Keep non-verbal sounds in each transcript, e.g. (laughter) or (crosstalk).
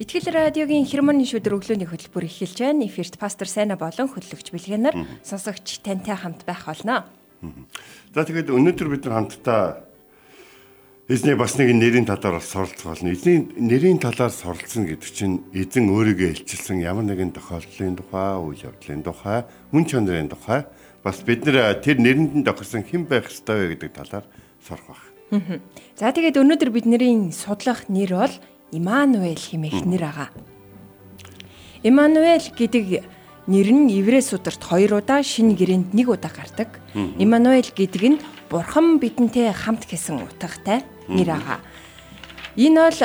Итгэл радиогийн хермоны шүдэр өглөөний хөтөлбөр эхэлж байна. Эфирт пастор Сайна болон хөтлөгч Бэлгэнаар сонсогч тантай хамт байх болно. За тэгээд өнөөдөр бид нар хамтдаа эзний бас нэг нэрийн талаар суралцах болно. Эзний нэрийн талаар суралцсан гэдэг чинь эзэн өөрийгөө илчилсэн ямар нэгэн тохиолдлын тухай, үйл явдлын тухай, мөн чанарын тухай бас бид нар тэр нэрэнд нь тохирсон хэн байх ёстой вэ гэдэг талаар сурах байна. За тэгээд өнөөдөр бидний судлах нэр бол Имануэль хэмээх нэр ага. Имануэль гэдэг нэр нь Еврей сударт хоёр удаа шинэ гэрээнд нэг удаа гардаг. Имануэль гэдэг нь Бурхан бидэнтэй хамт гэсэн утгатай нэр ага. Энэ бол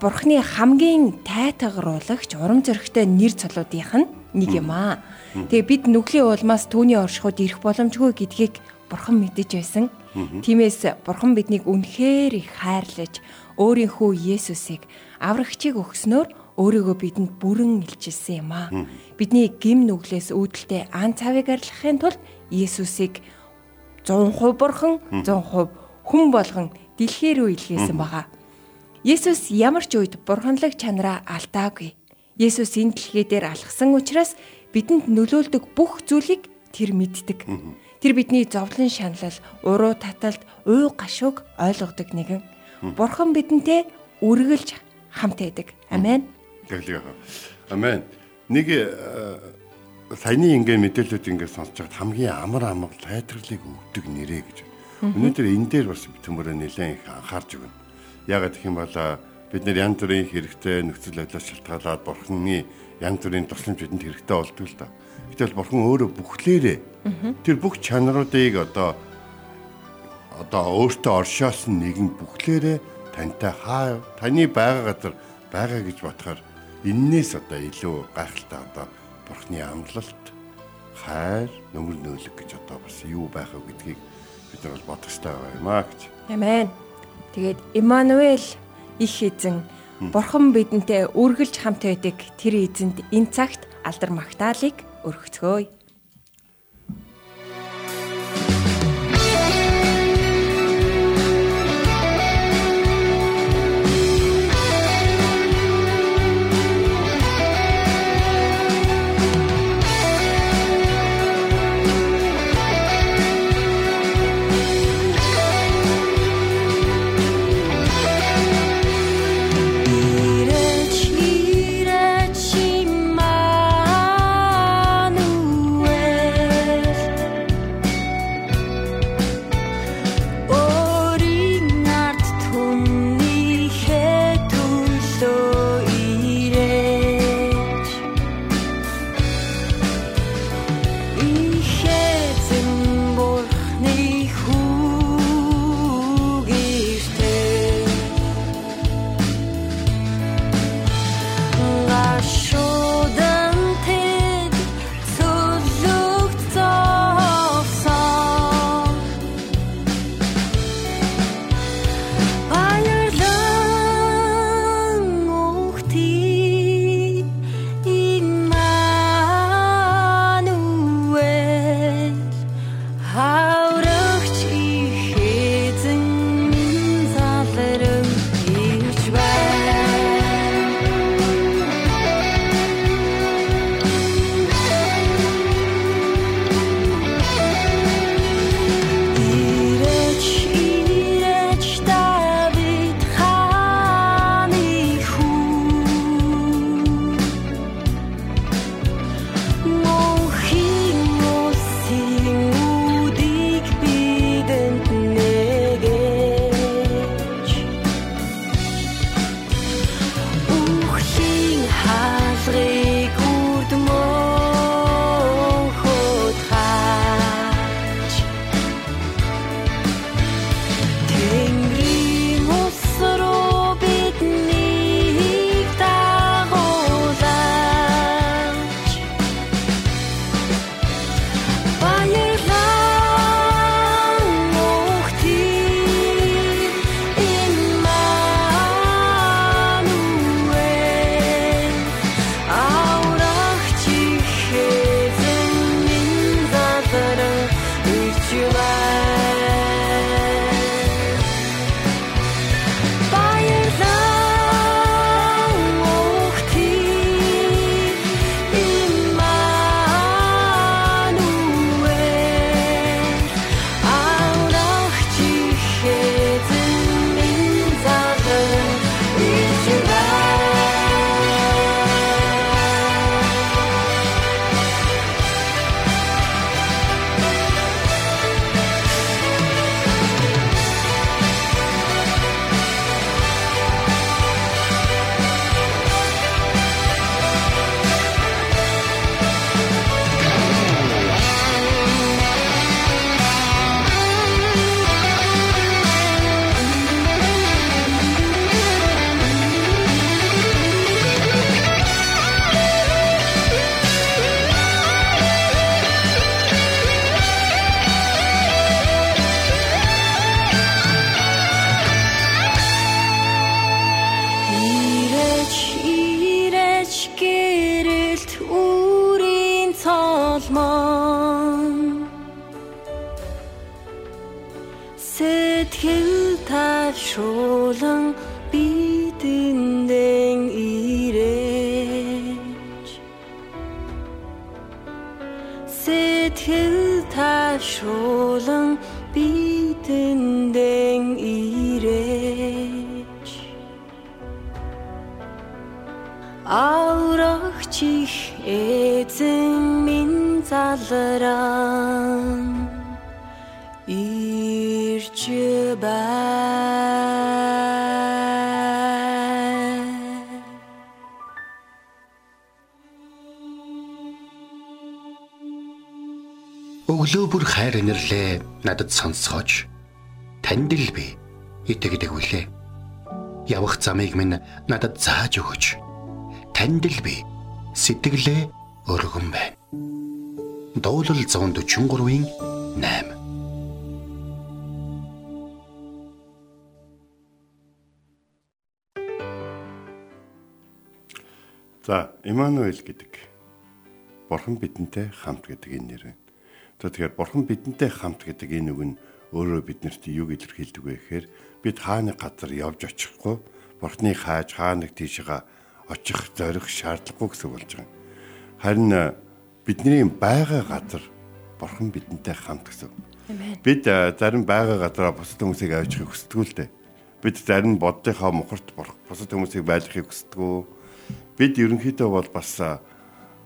Бурханы хамгийн тайтгаруулагч урам зоригтой нэр цолуудынх нь нэг юм аа. Тэгээ бид нүглийн улмаас түүний оршихуд ирэх боломжгүй гэдгийг Бурхан мэдэж байсан. Тиймээс Бурхан биднийг үнэхээр их хайрлаж өөрийнхөө Есүсийг аврагчийг өгснөөр өөрийгөө бидэнд бүрэн илчилсэн юм аа. Бидний гим нүглээс үүдэлтэй ан цавыг арилгахын тулд Есүсийг 100% Бурхан, 100% хүн болгон дэлхий рүү илгээсэн байгаа. Есүс ямар ч үед бурханлаг чанараа алдаагүй. Есүс энэ дэлхий дээр алхсан учраас бидэнд нөлөөлдөг бүх зүйлийг тэр мэддэг. Тэр бидний зовлон шаналл, уруу таталт, уй гашууг ойлгодог нэгэн. Бурхан бидэнтэй үргэлж хамт байдаг. Амен. Тэглээ. Амен. Нэг саяны ингээ мэдээлэлүүд ингээ сонсож байгаад хамгийн амар амар тайлбарлыг өгдөг нэрэ гэж. Өнөөдөр энэ дээр бас битэмөрөө нэлээд их анхаарч өгнө. Ягаад гэх юм бол бид нэр янз бүрийн хэрэгтэй нөхцөл байдлаас шалтгаалаад бурхны янз бүрийн тусламж бидэнд хэрэгтэй болдог л доо. Гэтэл бурхан өөрөө бүхлээрээ тэр бүх чанаруудыг одоо одоо өөртөө оршоосон нэгэн бүхлээрээ тантай хаа таны байгаа газар байгаа гэж бодохоор эннээс одоо илүү гайхалтай одоо бурхны амлалт хайр нөмөр нөөлөг гэж одоо бас юу байхаа гэдгийг бид нар бол бодох хэрэгтэй юм аа гэж. Амен. Тэгээд Имануэль их эзэн Бурхан бидэнтэй үргэлж хамт байдаг тэр эзэнд энэ цагт алдар магтаалык өргөцгөөе. Сэтгэл таашуулан бидэндэн ирээч Аврагч их эзэн минь залран хайр инэрлээ надад сонсгооч. Танд л би итгэдэг үлээ. Явах замыг минь надад зааж өгөөч. Танд л би сэтгэлээ өргөн байна. Дуулал 143-ийн 8 За, Имануэль гэдэг Бурхан бидэнтэй хамт гэдэг энэ нэр тэгэхээр Бурхан бидэнтэй хамт гэдэг энэ үг нь өөрөө биднэрт юу илэрхийлдэг вэ гэхээр бид хааны газар явж очихгүй Бурханы хааж хааныг тийшээ очих зорих шаардлагагүй гэсэн болж байгаа. Харин э, бидний байгаа газар Бурхан бидэнтэй хамт гэсэн. Бид э, зарим байгаа газараа бусад хүмүүсийг авчихыг хүсдэг л дээ. Бид зарим боддынхаа мухарт бусад хүмүүсийг байлгахыг хүсдэг бид ерөнхийдөө бол бас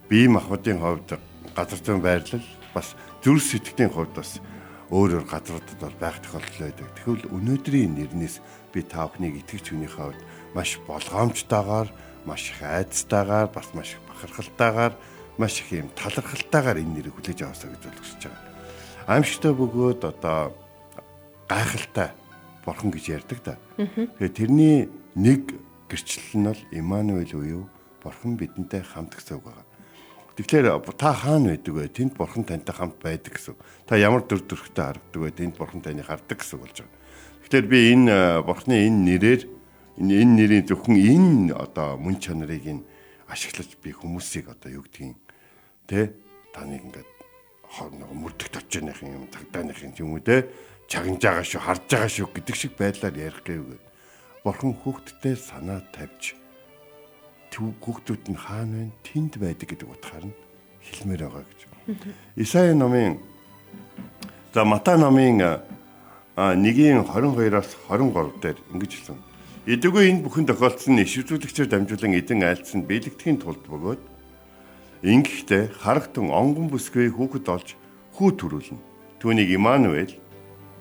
бие махбодын хувьд газар зүйн байрлал бас зүрх сэтгэлийн хувьд бас өөр өөр газруудад бол байх тохиолдол байдаг. Тэгвэл өнөөдрийн нэрнээс би та бүхнийг итгэж хүнийхээ хувьд маш болгоомжтойгоор, маш их айцтайгаар, бас маш их бахархалтайгаар, маш их юм талархалтайгаар энэ нэрийг хүлээж аваасаа гэж болгож байгаа. Аимшигтай бөгөөд одоо гайхалтай бурхан гэж ярьдаг да. Тэгээ тэрний нэг гэрчлэл нь бол Имануэль буюу Бурхан бидэнтэй хамт гэсэн үг байна. Тэгэхээр та хаана байдаг вэ? Тэнд Бурхан тантай хамт байдаг гэсэн. Та ямар дүр төрхтэй харагдаг вэ? Тэнд Бурхан таныг хардаг гэсэн болж байгаа. Тэгэхээр би энэ э, Бурханы энэ нэрээр энэ нэрийн зөвхөн энэ одоо мөн чанарыг ин ашиглаж би хүмүүсийг одоо юу гэдгийг тэ таныг ингээд нэг мөрдөгт очиж байгаа юм тагдааныхын юм уу те чагнаж байгаа шүү харж байгаа шүү гэдэг шиг байдлаар ярих гээвгүй. Бурхан хүүхдтэй санаа тавьж хүүхдүүд нь хаана вэ? Тэнд байдаг гэдэг утгаар нь хэлмээр байгаа гэж. Исаи номын за Матай номын 1-ийн 22-оос 23 дээр ингэж хэлсэн. Эдгүү энэ бүхэн тохиолдсон нь иш үзүүлэгчээр дамжуулан эдэн айлцсан биелэгдэхийн тулд бөгөөд ингэхдээ харагтун онгон бүсгүй хүүхэд олж хүү төрүүлнэ. Түүнийг Имануэль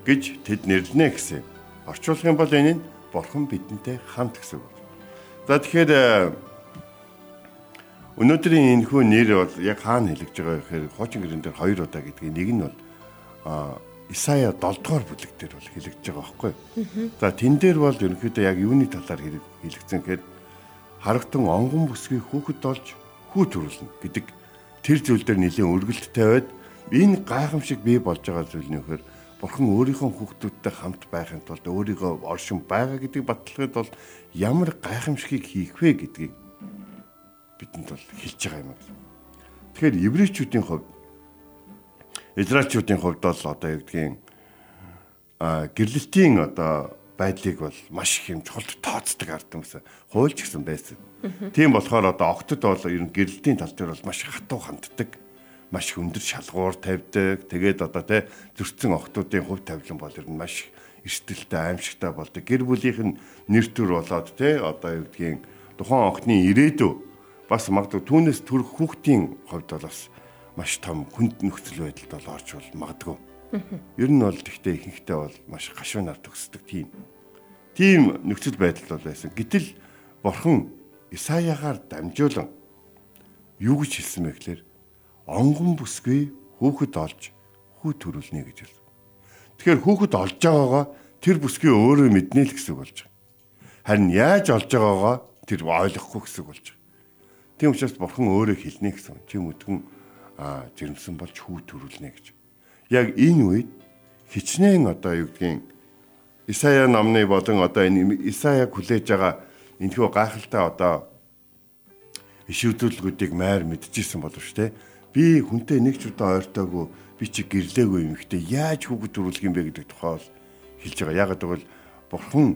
гэж тэд нэрлэнэ гэсэн. Орчуулах юм бол энэ нь Бурхан бидэнтэй хамт гэсэн үг. За тэгэхээр Өнөөдрийн энэ хүү нэр бол яг хаана хэлэгж байгаа гэхээр хуучин гэрэн дээр хоёр удаа гэдгийг. Нэг нь бол а Исая 7 дугаар бүлэг дээр бол хэлэгдэж байгаа байхгүй. За тэн дээр бол ерөнхийдөө яг юуны талаар хэлэгдсэн гэхээр харагтун онгон бүсгүй хүүхэд болж хүү төрүүлнэ гэдэг тэр зүйл дээр нэлийн өргөлттэй байд. Энэ гайхамшиг бий болж байгаа зүйл нь вэхээр бурхан өөрийнхөө хүүхдүүдтэй хамт байхын тулд өөрийгөө оршин байгаа гэдгийг баталгахад бол ямар гайхамшигыг хийх вэ гэдгийг бидэнд бол хэлж байгаа юм. Тэгэхээр еврейчүүдийн хувьд израильчүүдийн хувьд бол одоо юу гэдгийг а гэрлэлтийн одоо байдлыг бол маш их юм чухал тооцдог ард юмсан. Хуульч гэсэн байсан. Тийм болохоор одоо октод бол ер нь гэрлэлтийн тал дээр бол маш хатуу ханддаг. Маш өндөр шалгуур тавьдаг. Тэгээд одоо тэ зөрчсөн октодын хувь тавилан бол ер нь маш эрсдэлтэй аимшигтай болдог. Гэр бүлийнх нь нэр төр болоод тэ одоо юу гэдгийг тухайн охины ирээдүй бас магадгүй түүнээс төрөх хүүхдийн хувьд бол бас маш том хүнд нөхцөл байдалд бол орж бол магадгүй. Ер нь бол тэгтээ ихэнхдээ бол маш гашуунаар төгсдөг тийм. Тийм нөхцөл байдал бол байсан. Гэтэл бурхан Исаягаар дамжуулан юу гэж хэлсэн бэ гэхээр онгон бүсгүй хүүхэд олж хүү төрүүлнэ гэж хэлсэн. Тэгэхээр хүүхэд олж байгаагаа тэр бүсгүй өөрөө мэднэ л гэсэн болж байгаа. Харин яаж олж байгаагаа тэр ойлгохгүй гэсэн болж байгаа. Тийм учраас бурхан өөрөө хэлнэ гэсэн. Чи өдгөн аа жирэмсэн болж хүү төрүүлнэ гэж. Яг энэ үед хичнээн одоо юу гэдгийг Исая номны болон одоо энэ Исая хүлээж байгаа энэхүү гайхалтай одоо ишүүдүүлгүүдийг майр мэдчихсэн боловч те би хүнтэй нэг ч удаа ойртоогүй би чи гэрлээгүй юм ихтэй яаж хүүхэд төрүүлэх юм бэ гэдэг тухай бол хэлж байгаа. Ягаад гэвэл бурхан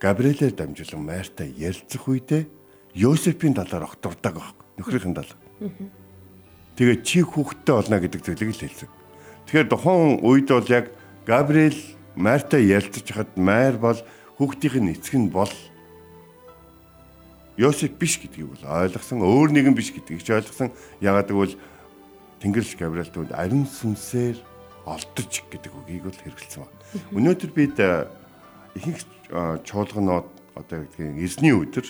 Габриэлээр дамжуулан Марта ярилцах үедээ Йосефийн талаар огтордаг байхгүй. Нөхрийнхэн талаар. Тэгээд чи хүүхэдтэй болно гэдэг зүйлийг л хэлсэн. Тэгэхээр тухайн үед бол яг Габриэл Марта ярилцаж хахад Майр бол хүүхдийн эцэг нь бол Йосеф биш гэдгийг бол ойлгосон. Өөр нэгэн биш гэдгийг ч ойлгосон. Ягаад гэвэл Тэнгэрлэг Габриэл түнд ариун сүнсээр олдож гэдэг үгийг бол хэрэгэлсэн ба. Өнөөдөр бид ихэнх чуулганууд одоо гэдгийг эзний өдөр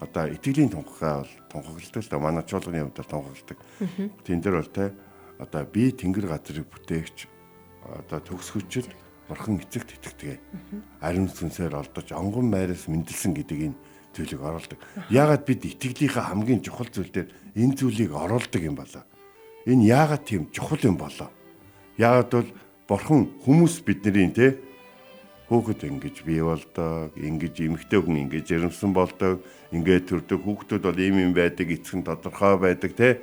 одоо итгэлийн тунхагаа бол тунхагладаг л да манай чуулганы хувьд бол тунхагладаг. Тэн дээр бол те одоо би тэнгэр газрыг бүтээгч одоо төгсгөчл бурхан эцэгт итгэдэг. Ариун сүнсээр олдож онгон майраас мэндэлсэн гэдэг энэ зүйлийг оруулдаг. Яагаад бид итгэлийнхаа хамгийн чухал зүйл дээр энэ зүйлийг оруулдаг юм болоо? Энэ яагаад тийм чухал юм болоо? Яагаад бол бурхан хүмүүс бидний те хөөхд ингэж бий болдог, ингэж эмэгтэй хүн ингэж жирэмсэн болдог, ингээд төрдөг хүүхдүүд бол ийм юм байдаг, эцэг нь тодорхой байдаг те.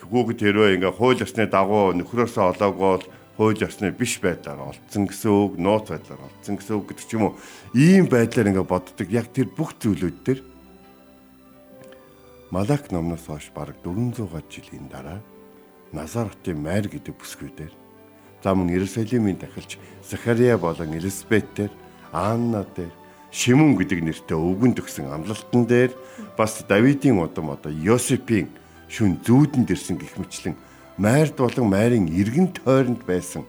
Хүүхэд хэрвээ ингээ хууль ёсны дагуу нөхрөөсөө олоогүй бол хууль ёсны биш байдлаар олцсон гэсэн үг, нууц байдлаар олцсон гэсэн үг гэдэг ч юм уу. Ийм байдлаар ингээ боддог. Яг тэр бүх зүйлүүд дээр Малак номноос хойш бараг 400 га жилийн дараа Назаратын майр гэдэг бүсгүйдээр за мөн Иерусалимийн дахилч Захария болон Элизабет дээр Анна дээр Шимүн гэдэг нэртэй өвгөн төгсөн амлалтан дээр бас Давидын удам одоо Йосепийн шүн зүүдэн дэрсэн гих мэтлэн Майрд болон Майрын эргэн тойронд байсан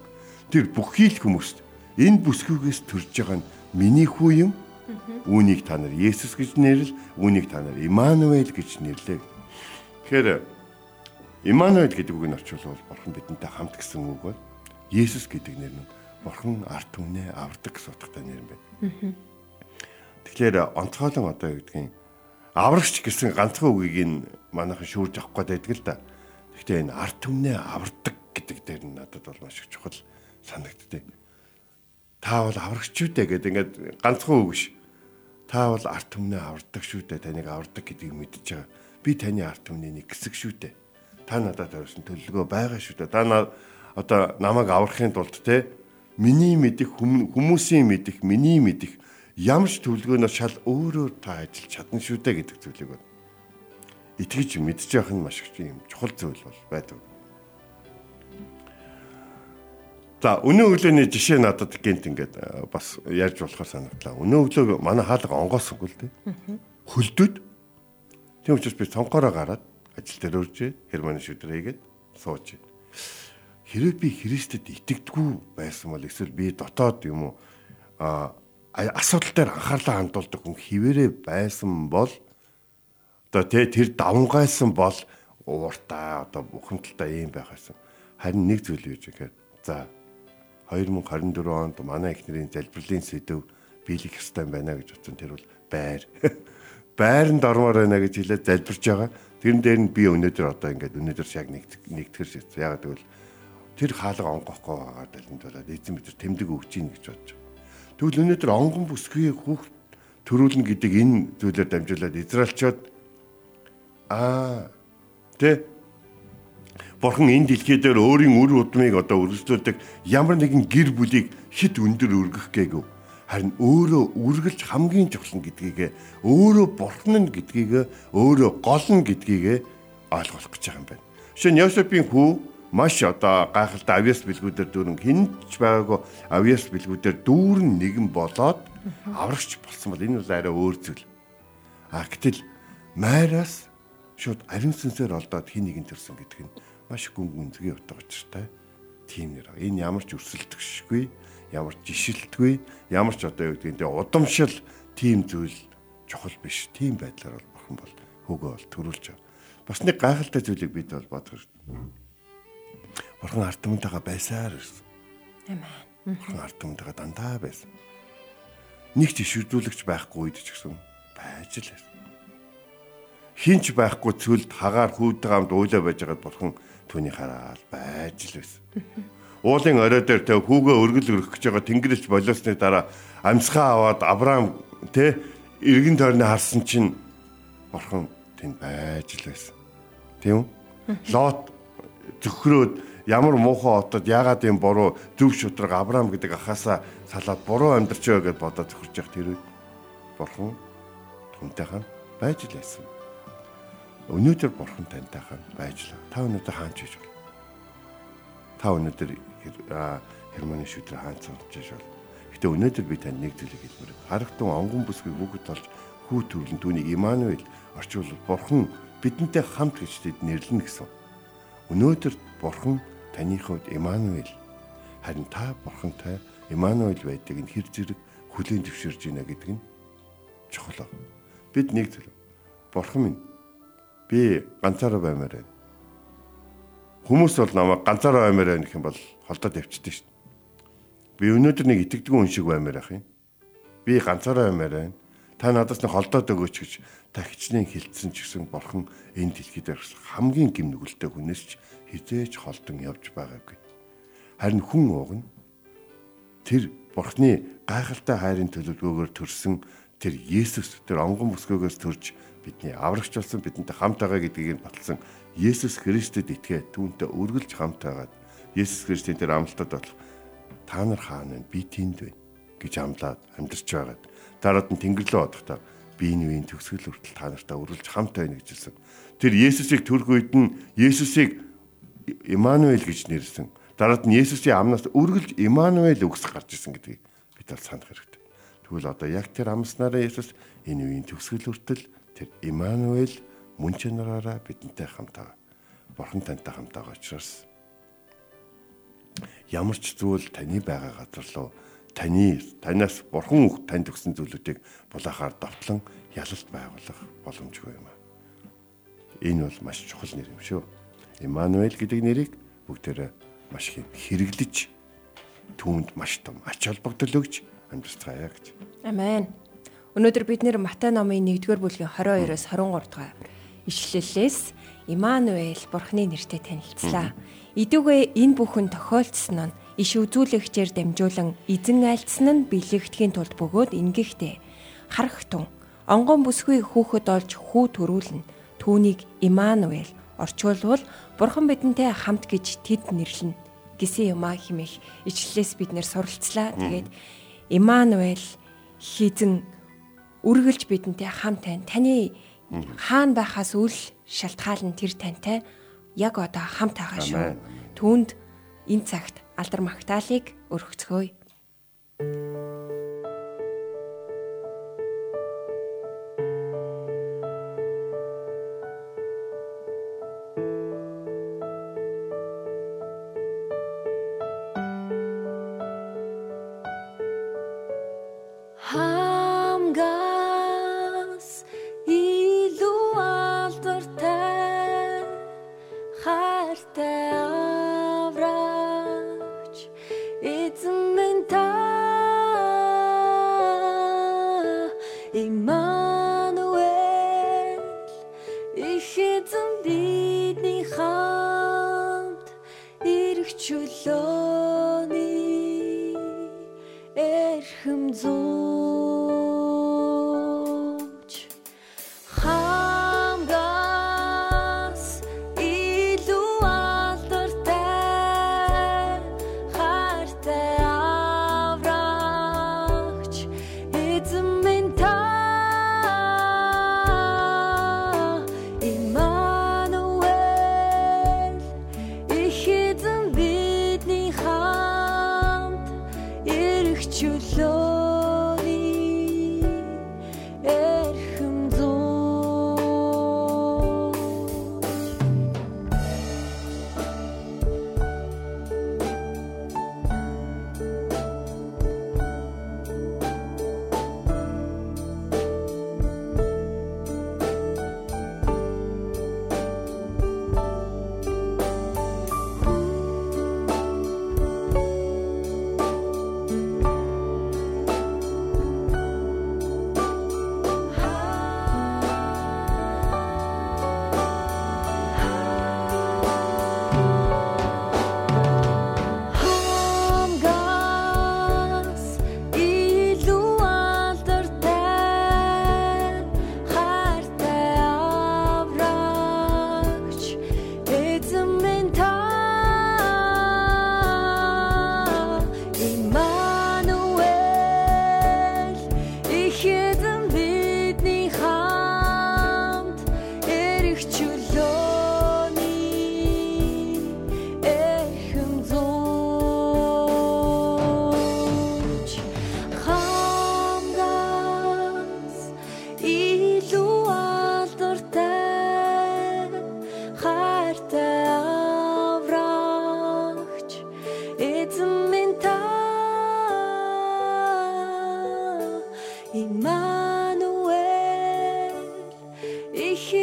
тэр бүхий л хүмүүст энэ бүсгүйгээс төрж байгаа нь миний хүү юм. Үүнийг та нар Есүс гэж нэрлэл, үүнийг та нар Имануэль гэж нэрлээ. Тэгэхээр Имануэль гэдэг үгийг орчуулвал бурхан бидэнтэй хамт гэсэн үг бол Есүс гэдэг нэр нь бурхан арт түмнээ авардаг гэсэн утгатай нэр юм байна. Тэгэхээр онцгойлон одоо юу гэдгийг аврагч гэсэн ганцхан үгийг нь манайхан шүүрж авах гээд байдаг л да. Гэхдээ энэ арт түмнээ авардаг гэдэг дээр нь надад бол маш их чухал санагддаг. Та бол аврагч шүү дээ гэдэг ингээд ганцхан үг биш. Та бол арт түмнээ авардаг шүү дээ. Таныг авардаг гэдгийг мэдж байгаа. Би таны арт түмний нэг хэсэг шүү дээ. Та надад тавьсан төлөвлөгөө байгаа шүү дээ. Та одоо намайг аврахын тулд те миний мэдих хүмүүсийн мэдих, миний мэдих ямар ч төлөвлөгөөнөөс шал өөрөөр та ажиллаж чадна шүү дээ гэдэг зүйлийг байна. Итгэж мэдж явах нь маш их юм чухал зүйл бол байдаг. За өнөө өглөөний жишээ надад гинт ингээд э, бас ярьж болохоор санагдлаа. Өнөө өглөө манай хаалга онгоосгүй л дээ. Хөлдөд. Тийм учраас би цонхороо гараад ажил дээр өржээ. Германы шүдрээ хийгээд сууж Хэрэг би Христэд итгэдэггүй байсан бол эсвэл би дотоод юм уу асуудал дээр анхаарлаа хандуулдаг хүн хിവэрэ байсан бол одоо тэ тэр давмгайсан бол ууртаа одоо бухимдалтай юм байх байсан. Харин нэг зүйл юу гэхээр за 2024 онд манай эхнэрийн залбирлын сэдв биелэх ёстой байна гэж утсан тэр бол байр. (laughs) Байранд ормоор байна гэж хэлээд залбирж байгаа. Тэрэн дээр нь би өнөөдөр одоо ингээд өнөөдөр нэг нэгтгэр шийдсэн. Ягаад гэвэл тэр хаалга онгохгүй байгаа дэлгэнд болоод эзэн бид тэмдэг өгч ийн гэж бодож Тэгвэл өнөөдөр онгон бүсгүй хүүхд төрүүлнэ гэдэг энэ зүйлээр дамжуулаад Израильчууд аа тэ Бурхан энэ дэлхий дээр өөрийн үр удмыг одоо өргөжлүүлдэг ямар нэгэн гэр бүлийг хит өндөр өргөх гээгүй. Харин өөрөө үргэлж хамгийн чухал нь гэдгийг өөрөө Бурхан нь гэдгийг өөрөө гол нь гэдгийг ойлгох гэж байгаа юм байна. Жишээ нь Йосефийн хүү маш одоо гайхалтай авиас бэлгүүдээр дүүрэн хинч байгаагүй авиас бэлгүүдээр дүүрэн нэгэн болоод аврагч болсон бол энэ бол арай өөр зүйл. А гэтэл майраас шууд ариун сүнсээр олдоод хин нэгэн төрсөн гэдэг нь маш гүн гүнзгий утга учиртай тийм нэр. Энэ ямар ч өрсөлдөгшгүй, ямар ч жишэлтгүй, ямар ч одоо юу гэдэг нь удамшил тийм зүйл чухал биш. Тийм байдлаар бол бурхан бол хөөгөө бол төрүүлж байгаа. Бас нэг гайхалтай зүйлийг бид бол бодох хэрэгтэй Бурхан ард түмэнтэйгээ байсаар ирсэн. Амен. Бурхан ард түмэнтэйгээ дандаа байсан. Нэг ч ишүүлүүлэгч байхгүй үед ч гэсэн байж л байсан. Хинч байхгүй цөлд хагаар хүүддэг амд уйлаа байж байгаад бурхан түүний хараал байж л байсан. Уулын орой дээр тэ хүүгээ өргөл өргөх гэж байгаа тэнгэрч болоосны дараа амьсгаа аваад Авраам тэ эргэн тойрны харсан чинь бурхан тэнд байж л байсан. Тийм үү? Лот зөвхрөөд ямар муухай отод яагаад юм буруу зөв шудраг Авраам гэдэг ахаасаа салаад буруу амьдарч байгаа гэдээ бодоод зөхөрж явах тэр үед бурхан түнтэй хамт байж лээсэн. Өнөөдөр бурхан тантай хамт байж л. Та өнөөдөр хаанч хийж бол. Та өнөөдөр Германы шүтрэ хаанч сонсож байж бол. Гэтэ өнөөдөр би танд нэг зүйлийг хэлмээр. Харагтун онгон бүсгүй бүгд болж хүү төрлөн түүний Имануэль орчуулбал бурхан бидэнтэй хамт гэж тэд нэрлэнэ гэсэн. Өнөөдөр бурхан таны хувьд Имануэль харин та бурхантай Имануэль байдаг нь хэр зэрэг хүлээн зөвшөөрж байна гэдэг нь чухал. Бид нэг зүйл бурхан минь би ганцаараа баймаар байна. Хүмүүс бол намайг ганцаараа баймаар байна гэх юм бол холдоод явчихдээ шүү. Би өнөөдөр нэг итгэдэг хүн шиг баймаар ах юм. Би ганцаараа баймаар байна. Та надаас нэг холдоод өгөөч гэж та хичнээн хилцсэн ч гэсэн бурхан энэ дэлхийд хамгийн гим нүгэлтэй хүнээс ч хизээж холдон явж байгаагүй. Харин хүн уугна тэр бурхны гайхалтай хайрын төлөвлөгөөгөөр төрсэн тэр Есүс тэр онгон бүсгөөгөөс төрж бидний аврагч болсон бидэнтэй хамт байгаа гэдгийг нь баталсан Есүс Христэд итгээ түүнтэй үргэлж хамт байгаад Есүс Христийн тэр амлалтад болох та нар хаана вэ? Би тэнд байна гэж амлаад амьдарч байгаад дараад нь Тэнгэрлөө одохдоо би энэ үеийн төгсгөл хүртэл та нартай үргэлж хамт байна гэж хэлсэн. Тэр Есүсийг төрх үед нь Есүсийг Имануэль гэж нэрлсэн. Дараад нь Есүсийн амнаас үргэлж Имануэль үгс гарч ирсэн гэдгийг бид бол санах хэрэгтэй. Тэгвэл одоо яг тэр амснараа Есүс энэ үеийн төгсгөл хүртэл тэр Имануэль мөн чанараараа бидэнтэй хамт байгаа. Бурхан тантай хамт байгаа учраас ямар ч зүйл таны байгаа газар руу таны танаас бурхан танд өгсөн зүйлүүдийг булаахаар довтлон ялалт байгуулах боломжгүй юм. Энэ бол маш чухал нэр юм шүү. Имануэль гэдэг нэрийг бүгдээрээ маш их хэрэглэж түүнд маш том ач холбогдол өгч амьдцгаая гэж. Амен. Өнөөдөр бид нэр Матай номын 1-р бүлгийн 22-оос 23 дугаар ишлэлээс Имануэль Бурхны нэртэй танилцлаа. Идүгэ энэ бүхэн тохиолдсон нь иш үзүүлэгчээр дамжуулан эзэн айлцсан нь бэлэгдэхийн тулд бөгөөд ингэхтэй харахтун онгон бүсгүй хүүхэд олж хүү төрүүлнэ. Түүнийг Имануэль орчуулвал Бурхан бидэнтэй хамт гэж тэд нэрлэнэ гэсэн юм а химэх ичлэлээс бид нэр суралцлаа. Тэгээд Имануэль хизэн үргэлж бидэнтэй хамт тань. Таны хаана байхаас үл шалтгаалan тэр тантай яг одоо хамт байгаа шүү. Түүнд энэ цагт алдар магтаалык өргөцгөөе.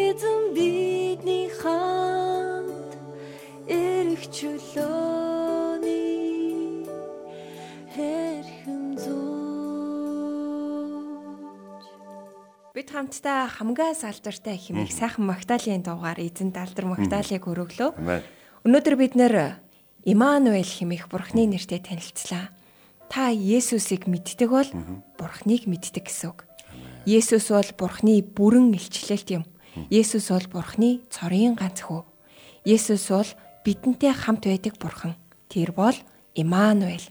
Эзэн бидний хамт эрх чөлөөний хэрхэн зүүж Бид хамтдаа хамгаа салдартай хэмээх сайхан магтаалын дугаар эзэн далдар магтаалыг өргөлөө. Өнөөдөр бид нэр Имануэль хэмээх Бурхны нэртэй танилцлаа. Та Есүсийг мэддэг бол Бурхныг мэддэг гэсэн үг. Есүс бол Бурхны бүрэн илчлэлт юм. Есүс бол Бурхны цорын ганц хүү. Есүс бол бидэнтэй хамт байдаг Бурхан. Тэр бол Имануэль.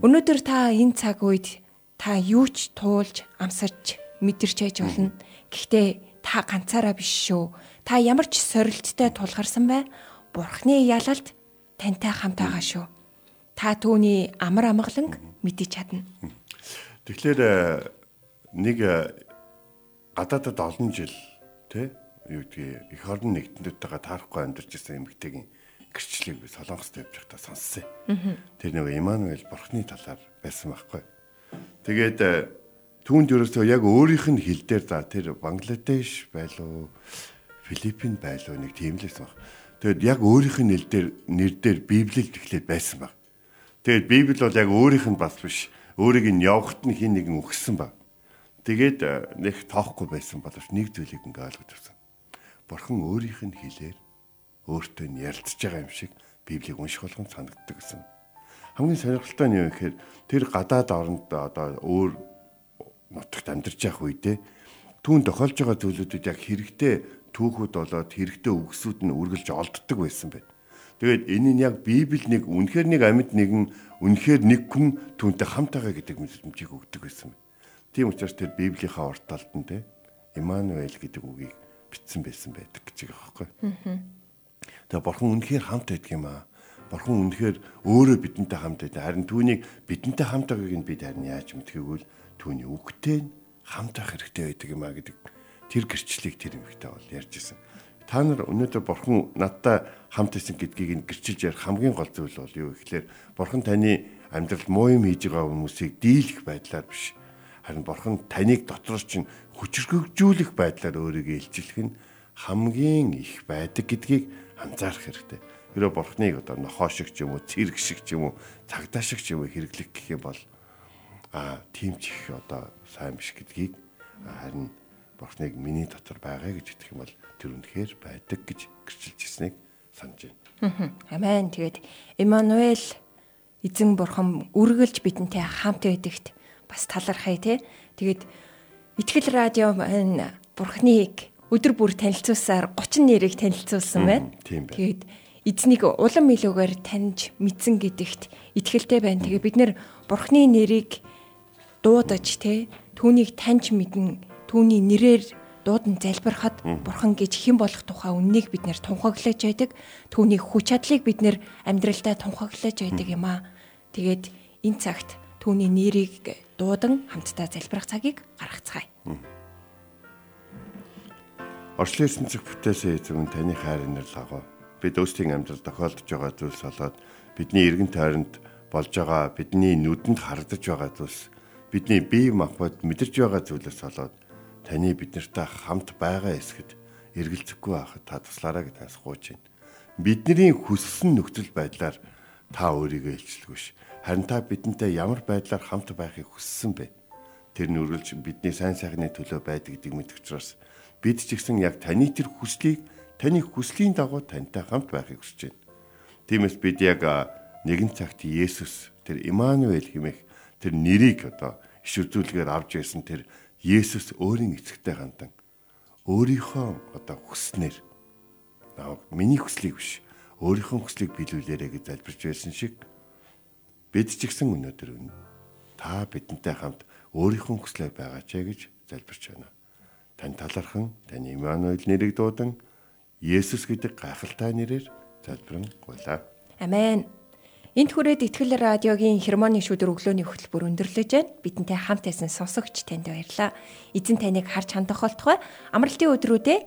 Өнөөдөр та энэ цаг үед та юу ч туулж, амсарч, мэдэрч байж болно. Гэхдээ та ганцаараа биш шүү. Та ямар ч сорилттой тулгарсан бай. Бурхны ялалт тантай хамт байгаа шүү. Та түүний амар амгаланг мэдэж чадна. Тэгэхээр э, нэг э, гадаадад олон жил тий юу гэдгийг эх орны нэгтнүүдтэйгээ таарахгүй амьдарч ирсэн эмэгтэйгийн гэрчлэлийг би солонгост явж байхдаа сонссон. Тэр нэг Имануэль бурхны талаар байсан байхгүй. Тэгээд э, түүнд ерөөсөө яг өөрийнх нь хил дээр за тэр Бангладеш байлуу Филиппин байлуу нэг тийм л байсан баг. Тэгээд яг өөрийнх нь нэр дээр нэр дээр Библиэл тэгэхээр байсан баг. Тэгээд Библи бол яг өөрийнх нь бас биш. Өөрийг нь явахт нь хин нэгэн өгсөн баг. Тэгээд э, нэг тоохгүй байсан боловч нэг зүйлийг ингээ ойлгож авсан. Бурхан өөрийнх нь хэлээр өөртөө нь ярилцж байгаа юм шиг Библийг унших болгон санагддаг гэсэн. Хамгийн сонирхолтой нь юу гэхээр тэр гадаад оронд одоо өөр нутагт амьдарч явах үедээ түүн тохиолж байгаа зүйлүүдэд яг хэрэгтэй түүхүүд болоод хэрэгтэй үгсүүд нь үргэлж олддог байсан байна. Тэгээд энэ нь яг Библи нэг үнэхээр нэг амьд нэгэн үнэхээр нэг хүн түүнтэй хамт байгаа гэдэг мэдрэмжийг өгдөг байсан байна. Тийм учраас тэр Библийнхаа урт талд нь те Имануэль гэдэг үгийг бичсэн байсан байдаг гэж байгаа байхгүй. Тэгээ бурхан үнэхээр хамт байдаг юм аа. Бурхан үнэхээр өөрөө бидэнтэй хамт байдаг. Харин түүнийг бидэнтэй хамт байгааг нь бид харин яаж мэдхийгвэл түүний үгтэй нь хамт байх хэрэгтэй байдаг юм аа гэдэг тэр гэрчлэлийг тэр юмхтай бол ярьж исэн. Та нар өнөөдөр бурхан надтай хамт исэн гэдгийг нь гэрчилж ярих хамгийн гол зүйл бол юу гэхээр бурхан таны амьдралд муу юм хийж байгаа хүмүүсийг дийлэх байдлаар биш Харин бурхан таныг дотроос чинь хүчрхэгжүүлэх байдлаар өөрийгөө илчлэх нь хамгийн их байдаг гэдгийг анзаарах хэрэгтэй. Хэрэв бурхныг одоо нохоо шиг ч юм уу, цэрэг шиг ч юм уу, цагдаа шиг ч юм уу хэрэглэх гэх юм бол аа тийм ч их одоо сайн биш гэдгийг харин бурхныг миний дотор байгаа гэж итгэх юм бол тэр үнэхээр байдаг гэж гэрчилж ирснийг санаж байна. Амен. Тэгээд Эммануэль эзэн бурхан үргэлж бидэнтэй хамт байдагт бас талархая тий. Тэгээд Итгэл радио маань Бурхныг өдөр бүр танилцуулсаар 30 нэрийг танилцуулсан байна. Тэгээд эзнийг улам илүүгээр таньж мэдсэн гэдэгт итгэлтэй байна. Тэгээ бид нэр Бурхны нэрийг дуудаж те түүнийг таньж мэдэн түүний нэрээр дуудан залбирахад Бурхан гэж хэн болох тухай үннийг бид нэр тунхаглаж байдаг. Түүний хүч чадлыг бид нэр амьдралдаа тунхаглаж байдаг юм аа. Тэгээд энэ цагт түүний нэрийг дуудан хамтдаа залбирах цагийг гаргацгаая. Орчлын эсэнцэг бүтээсээ эзэн таны хайр нэрлэгөө. Бид өөрсдийн амьдрал тохиолдож байгаа зүйлс болоод бидний эргэн тойронд болж байгаа бидний нүдэнд хардаж байгаа зүйлс бидний бие махбод мэдэрч байгаа зүйлээс болоод таны биднэртэй хамт байгаа эсгэд эргэлзэхгүй байхад та туслаарай гэж тасгууж байна. Бидний хүссэн нөхцөл байдлаар та өөрийгөө илчлэгвш Харин та бидэнтэй ямар байдлаар хамт байхыг хүссэн бэ? Тэр нь үргэлж бидний сайн сайхны төлөө байдаг гэдгийг мэдэх учраас бид ч гэсэн яг таны тэр хүслийг таны хүслийн дагуу тантай хамт байхыг хүсэж байна. Тиймээс бид яг нэгэн цагт Есүс тэр Имануэль хэмээх тэр нэрийг одоо иш үзүүлгээр авч ирсэн тэр Есүс өөрийн эцэгтэй хандан өөрийнхөө одоо хүснээр миний хүслийг биш өөрийнхөө хүслийг биелүүлээрэ гэж залбирч байсан шиг Бид ч гэсэн өнөөдөр та бидэнтэй хамт өөрийнхөө хүслээр байгаач гэж залбирч байна. Тань талархан таны Имануэль нэрийг дуудан Есүс гэдэг гайхалтай нэрээр залбирэн гуйлаа. Амен. Энд хүрээд Итгэл радиогийн хермоны шүдэр өглөөний хөтөлбөр өндөрлөж байна. Бидэнтэй хамт байсан сонсогч танд баярлалаа. Эзэн таныг харж хандах болтугай. Амралтын өдрүүдээ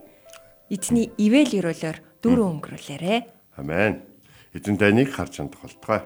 эзний ивэл өрөөлөөр дөрөв өнгөрүүлээрэ. Амен. Эзэн таныг харж хандах болтугай.